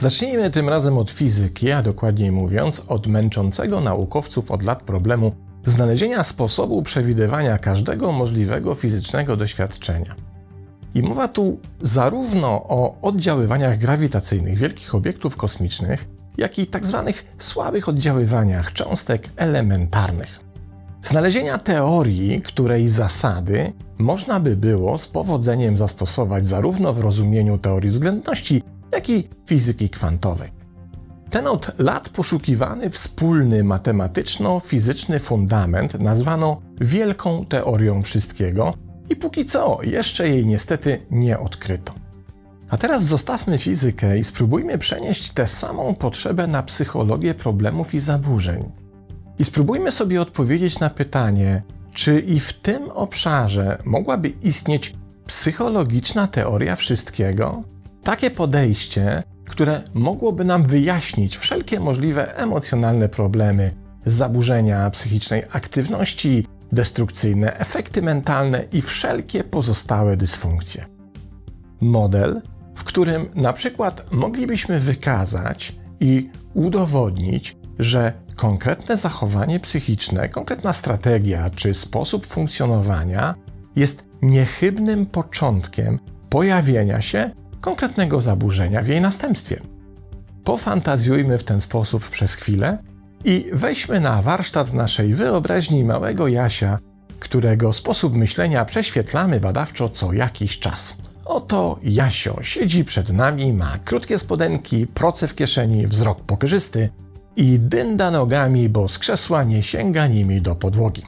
Zacznijmy tym razem od fizyki, a dokładniej mówiąc od męczącego naukowców od lat problemu znalezienia sposobu przewidywania każdego możliwego fizycznego doświadczenia. I mowa tu zarówno o oddziaływaniach grawitacyjnych wielkich obiektów kosmicznych, jak i tzw. Tak słabych oddziaływaniach cząstek elementarnych. Znalezienia teorii, której zasady można by było z powodzeniem zastosować zarówno w rozumieniu teorii względności, jak i fizyki kwantowej. Ten od lat poszukiwany wspólny matematyczno-fizyczny fundament nazwano wielką teorią wszystkiego i póki co jeszcze jej niestety nie odkryto. A teraz zostawmy fizykę i spróbujmy przenieść tę samą potrzebę na psychologię problemów i zaburzeń. I spróbujmy sobie odpowiedzieć na pytanie, czy i w tym obszarze mogłaby istnieć psychologiczna teoria wszystkiego? Takie podejście, które mogłoby nam wyjaśnić wszelkie możliwe emocjonalne problemy, zaburzenia psychicznej aktywności, destrukcyjne efekty mentalne i wszelkie pozostałe dysfunkcje. Model, w którym na przykład moglibyśmy wykazać i udowodnić, że konkretne zachowanie psychiczne, konkretna strategia czy sposób funkcjonowania jest niechybnym początkiem pojawienia się konkretnego zaburzenia w jej następstwie. Pofantazjujmy w ten sposób przez chwilę i weźmy na warsztat naszej wyobraźni małego Jasia, którego sposób myślenia prześwietlamy badawczo co jakiś czas. Oto Jasio siedzi przed nami, ma krótkie spodenki, proce w kieszeni, wzrok pokerzysty i dynda nogami, bo z krzesła nie sięga nimi do podłogi.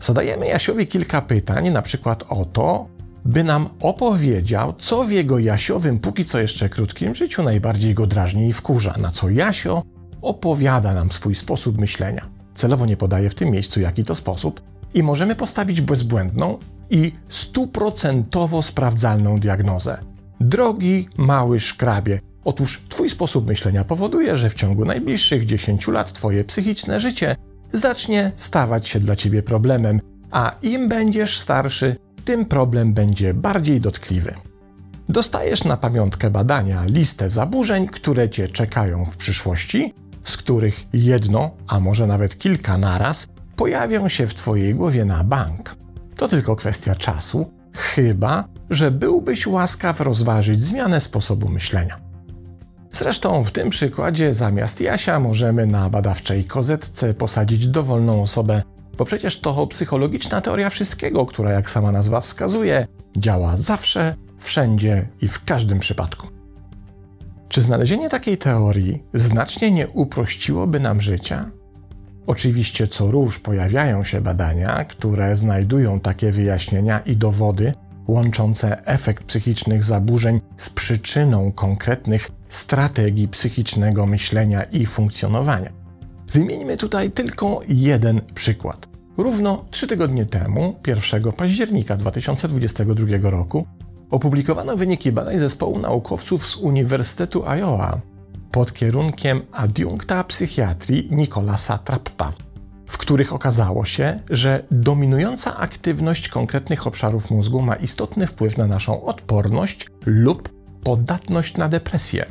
Zadajemy Jasiowi kilka pytań, na przykład o to, by nam opowiedział, co w jego Jasiowym, póki co jeszcze krótkim życiu najbardziej go drażni i wkurza, na co Jasio opowiada nam swój sposób myślenia. Celowo nie podaje w tym miejscu, jaki to sposób, i możemy postawić bezbłędną i stuprocentowo sprawdzalną diagnozę. Drogi mały szkrabie, otóż Twój sposób myślenia powoduje, że w ciągu najbliższych 10 lat Twoje psychiczne życie zacznie stawać się dla Ciebie problemem, a im będziesz starszy, tym problem będzie bardziej dotkliwy. Dostajesz na pamiątkę badania listę zaburzeń, które cię czekają w przyszłości, z których jedno, a może nawet kilka naraz, pojawią się w Twojej głowie na bank. To tylko kwestia czasu, chyba że byłbyś łaskaw rozważyć zmianę sposobu myślenia. Zresztą w tym przykładzie zamiast Jasia możemy na badawczej kozetce posadzić dowolną osobę bo przecież to psychologiczna teoria wszystkiego, która, jak sama nazwa wskazuje, działa zawsze, wszędzie i w każdym przypadku. Czy znalezienie takiej teorii znacznie nie uprościłoby nam życia? Oczywiście co róż pojawiają się badania, które znajdują takie wyjaśnienia i dowody łączące efekt psychicznych zaburzeń z przyczyną konkretnych strategii psychicznego myślenia i funkcjonowania. Wymieńmy tutaj tylko jeden przykład. Równo trzy tygodnie temu, 1 października 2022 roku, opublikowano wyniki badań zespołu naukowców z Uniwersytetu Iowa pod kierunkiem adiunkta psychiatrii Nicolasa Trappa, w których okazało się, że dominująca aktywność konkretnych obszarów mózgu ma istotny wpływ na naszą odporność lub podatność na depresję.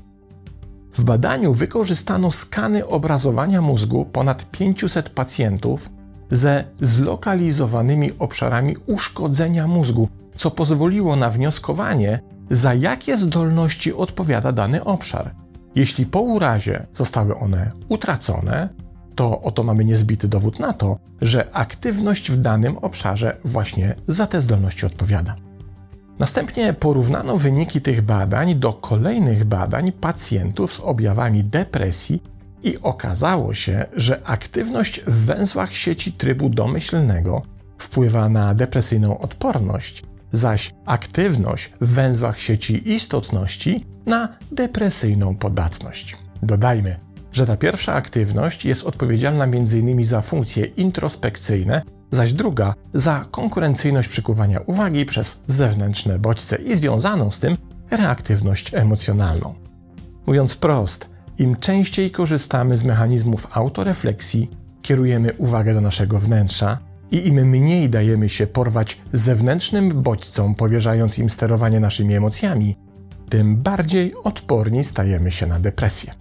W badaniu wykorzystano skany obrazowania mózgu ponad 500 pacjentów ze zlokalizowanymi obszarami uszkodzenia mózgu, co pozwoliło na wnioskowanie, za jakie zdolności odpowiada dany obszar. Jeśli po urazie zostały one utracone, to oto mamy niezbity dowód na to, że aktywność w danym obszarze właśnie za te zdolności odpowiada. Następnie porównano wyniki tych badań do kolejnych badań pacjentów z objawami depresji i okazało się, że aktywność w węzłach sieci trybu domyślnego wpływa na depresyjną odporność, zaś aktywność w węzłach sieci istotności na depresyjną podatność. Dodajmy, że ta pierwsza aktywność jest odpowiedzialna m.in. za funkcje introspekcyjne, zaś druga za konkurencyjność przykuwania uwagi przez zewnętrzne bodźce i związaną z tym reaktywność emocjonalną. Mówiąc wprost, im częściej korzystamy z mechanizmów autorefleksji, kierujemy uwagę do naszego wnętrza i im mniej dajemy się porwać zewnętrznym bodźcom, powierzając im sterowanie naszymi emocjami, tym bardziej odporni stajemy się na depresję.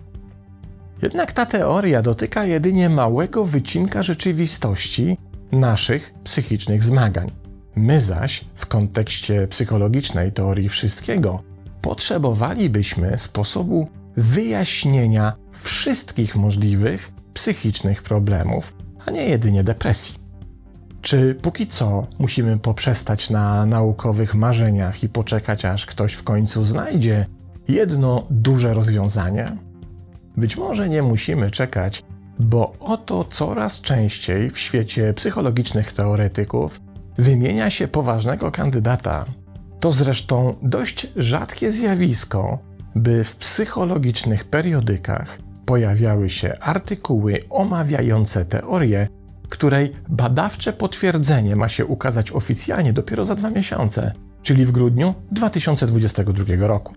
Jednak ta teoria dotyka jedynie małego wycinka rzeczywistości naszych psychicznych zmagań. My zaś, w kontekście psychologicznej teorii wszystkiego, potrzebowalibyśmy sposobu wyjaśnienia wszystkich możliwych psychicznych problemów, a nie jedynie depresji. Czy póki co musimy poprzestać na naukowych marzeniach i poczekać, aż ktoś w końcu znajdzie jedno duże rozwiązanie? Być może nie musimy czekać, bo oto coraz częściej w świecie psychologicznych teoretyków wymienia się poważnego kandydata. To zresztą dość rzadkie zjawisko, by w psychologicznych periodykach pojawiały się artykuły omawiające teorię, której badawcze potwierdzenie ma się ukazać oficjalnie dopiero za dwa miesiące, czyli w grudniu 2022 roku.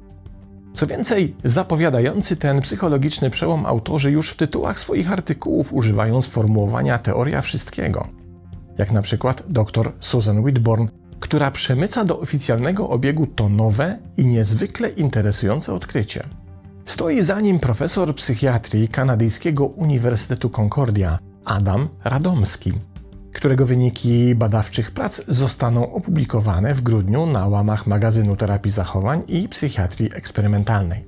Co więcej, zapowiadający ten psychologiczny przełom autorzy już w tytułach swoich artykułów używają sformułowania teoria wszystkiego, jak na przykład dr Susan Whitborn, która przemyca do oficjalnego obiegu to nowe i niezwykle interesujące odkrycie. Stoi za nim profesor psychiatrii kanadyjskiego Uniwersytetu Concordia, Adam Radomski, którego wyniki badawczych prac zostaną opublikowane w grudniu na łamach magazynu terapii zachowań i psychiatrii eksperymentalnej.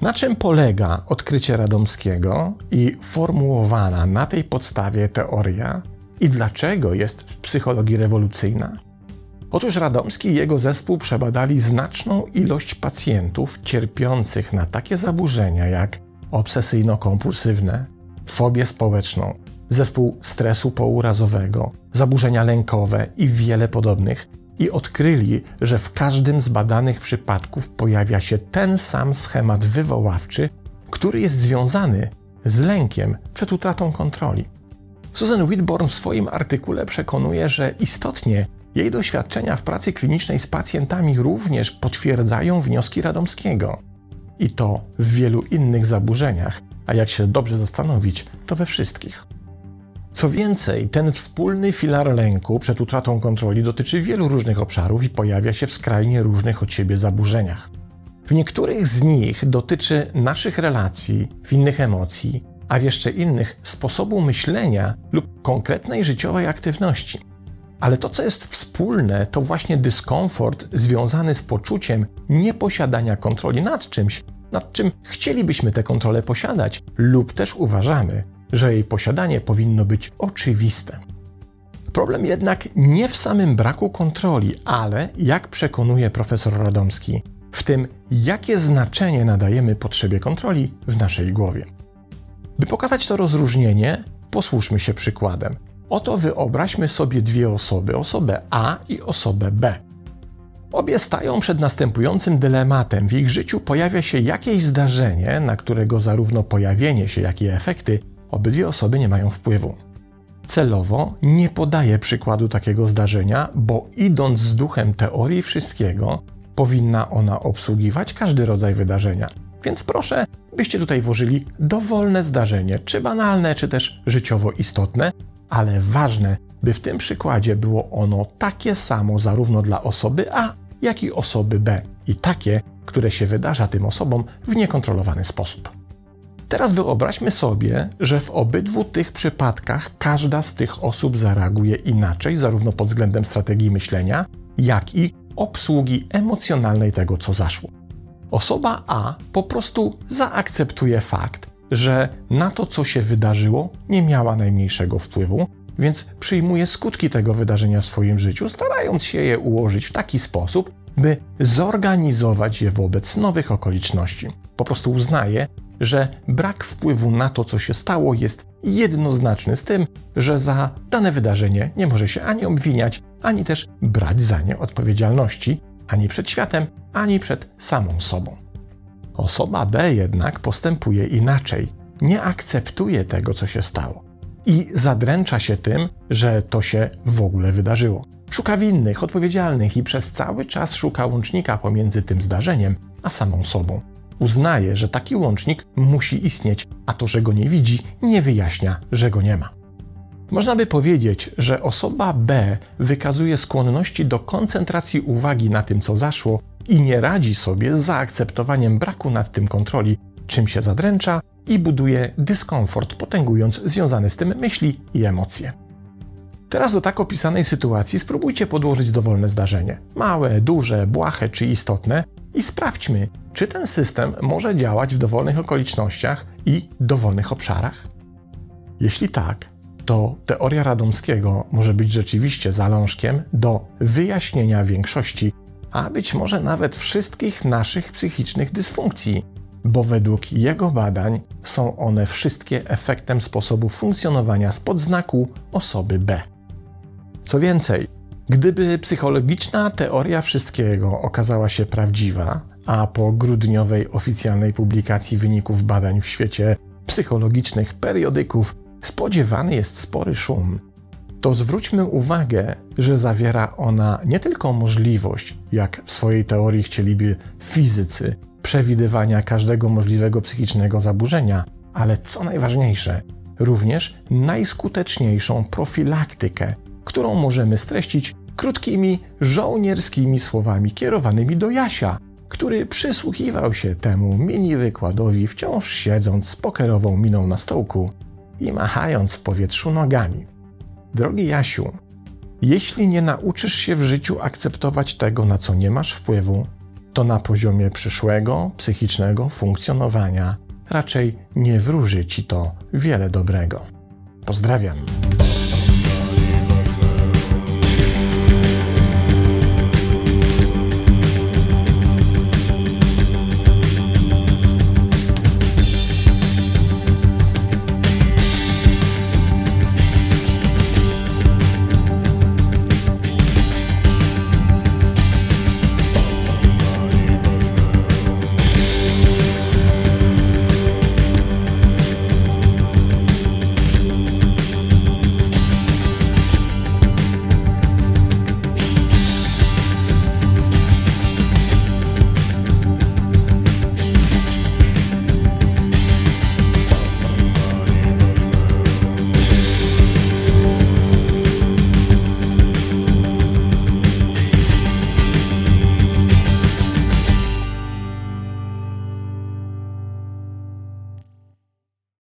Na czym polega odkrycie Radomskiego i formułowana na tej podstawie teoria i dlaczego jest w psychologii rewolucyjna? Otóż Radomski i jego zespół przebadali znaczną ilość pacjentów cierpiących na takie zaburzenia jak obsesyjno-kompulsywne, fobię społeczną, zespół stresu pourazowego, zaburzenia lękowe i wiele podobnych, i odkryli, że w każdym z badanych przypadków pojawia się ten sam schemat wywoławczy, który jest związany z lękiem przed utratą kontroli. Susan Whitborn w swoim artykule przekonuje, że istotnie jej doświadczenia w pracy klinicznej z pacjentami również potwierdzają wnioski Radomskiego. I to w wielu innych zaburzeniach, a jak się dobrze zastanowić, to we wszystkich. Co więcej, ten wspólny filar lęku przed utratą kontroli dotyczy wielu różnych obszarów i pojawia się w skrajnie różnych od siebie zaburzeniach. W niektórych z nich dotyczy naszych relacji, w innych emocji, a w jeszcze innych sposobu myślenia lub konkretnej życiowej aktywności. Ale to, co jest wspólne, to właśnie dyskomfort związany z poczuciem nieposiadania kontroli nad czymś, nad czym chcielibyśmy tę kontrolę posiadać, lub też uważamy, że jej posiadanie powinno być oczywiste. Problem jednak nie w samym braku kontroli, ale, jak przekonuje profesor Radomski, w tym, jakie znaczenie nadajemy potrzebie kontroli w naszej głowie. By pokazać to rozróżnienie, posłuszmy się przykładem. Oto wyobraźmy sobie dwie osoby, osobę A i osobę B. Obie stają przed następującym dylematem. W ich życiu pojawia się jakieś zdarzenie, na którego zarówno pojawienie się, jak i efekty obydwie osoby nie mają wpływu. Celowo nie podaję przykładu takiego zdarzenia, bo idąc z duchem teorii wszystkiego, powinna ona obsługiwać każdy rodzaj wydarzenia. Więc proszę, byście tutaj włożyli dowolne zdarzenie, czy banalne, czy też życiowo istotne, ale ważne, by w tym przykładzie było ono takie samo zarówno dla osoby A, jak i osoby B, i takie, które się wydarza tym osobom w niekontrolowany sposób. Teraz wyobraźmy sobie, że w obydwu tych przypadkach każda z tych osób zareaguje inaczej, zarówno pod względem strategii myślenia, jak i obsługi emocjonalnej tego, co zaszło. Osoba A po prostu zaakceptuje fakt, że na to, co się wydarzyło, nie miała najmniejszego wpływu, więc przyjmuje skutki tego wydarzenia w swoim życiu, starając się je ułożyć w taki sposób, by zorganizować je wobec nowych okoliczności. Po prostu uznaje, że brak wpływu na to, co się stało, jest jednoznaczny z tym, że za dane wydarzenie nie może się ani obwiniać, ani też brać za nie odpowiedzialności, ani przed światem, ani przed samą sobą. Osoba B jednak postępuje inaczej, nie akceptuje tego, co się stało i zadręcza się tym, że to się w ogóle wydarzyło. Szuka winnych, odpowiedzialnych i przez cały czas szuka łącznika pomiędzy tym zdarzeniem a samą sobą. Uznaje, że taki łącznik musi istnieć, a to, że go nie widzi, nie wyjaśnia, że go nie ma. Można by powiedzieć, że osoba B wykazuje skłonności do koncentracji uwagi na tym, co zaszło i nie radzi sobie z zaakceptowaniem braku nad tym kontroli, czym się zadręcza i buduje dyskomfort, potęgując związane z tym myśli i emocje. Teraz do tak opisanej sytuacji spróbujcie podłożyć dowolne zdarzenie małe, duże, błahe czy istotne i sprawdźmy, czy ten system może działać w dowolnych okolicznościach i dowolnych obszarach. Jeśli tak, to teoria Radomskiego może być rzeczywiście zalążkiem do wyjaśnienia większości, a być może nawet wszystkich naszych psychicznych dysfunkcji, bo według jego badań są one wszystkie efektem sposobu funkcjonowania spod znaku osoby B. Co więcej, gdyby psychologiczna teoria wszystkiego okazała się prawdziwa, a po grudniowej oficjalnej publikacji wyników badań w świecie psychologicznych periodyków spodziewany jest spory szum, to zwróćmy uwagę, że zawiera ona nie tylko możliwość, jak w swojej teorii chcieliby fizycy, przewidywania każdego możliwego psychicznego zaburzenia, ale co najważniejsze, również najskuteczniejszą profilaktykę, którą możemy streścić krótkimi, żołnierskimi słowami kierowanymi do Jasia, który przysłuchiwał się temu mini wykładowi, wciąż siedząc z pokerową miną na stołku i machając w powietrzu nogami. Drogi Jasiu, jeśli nie nauczysz się w życiu akceptować tego, na co nie masz wpływu, to na poziomie przyszłego psychicznego funkcjonowania raczej nie wróży ci to wiele dobrego. Pozdrawiam.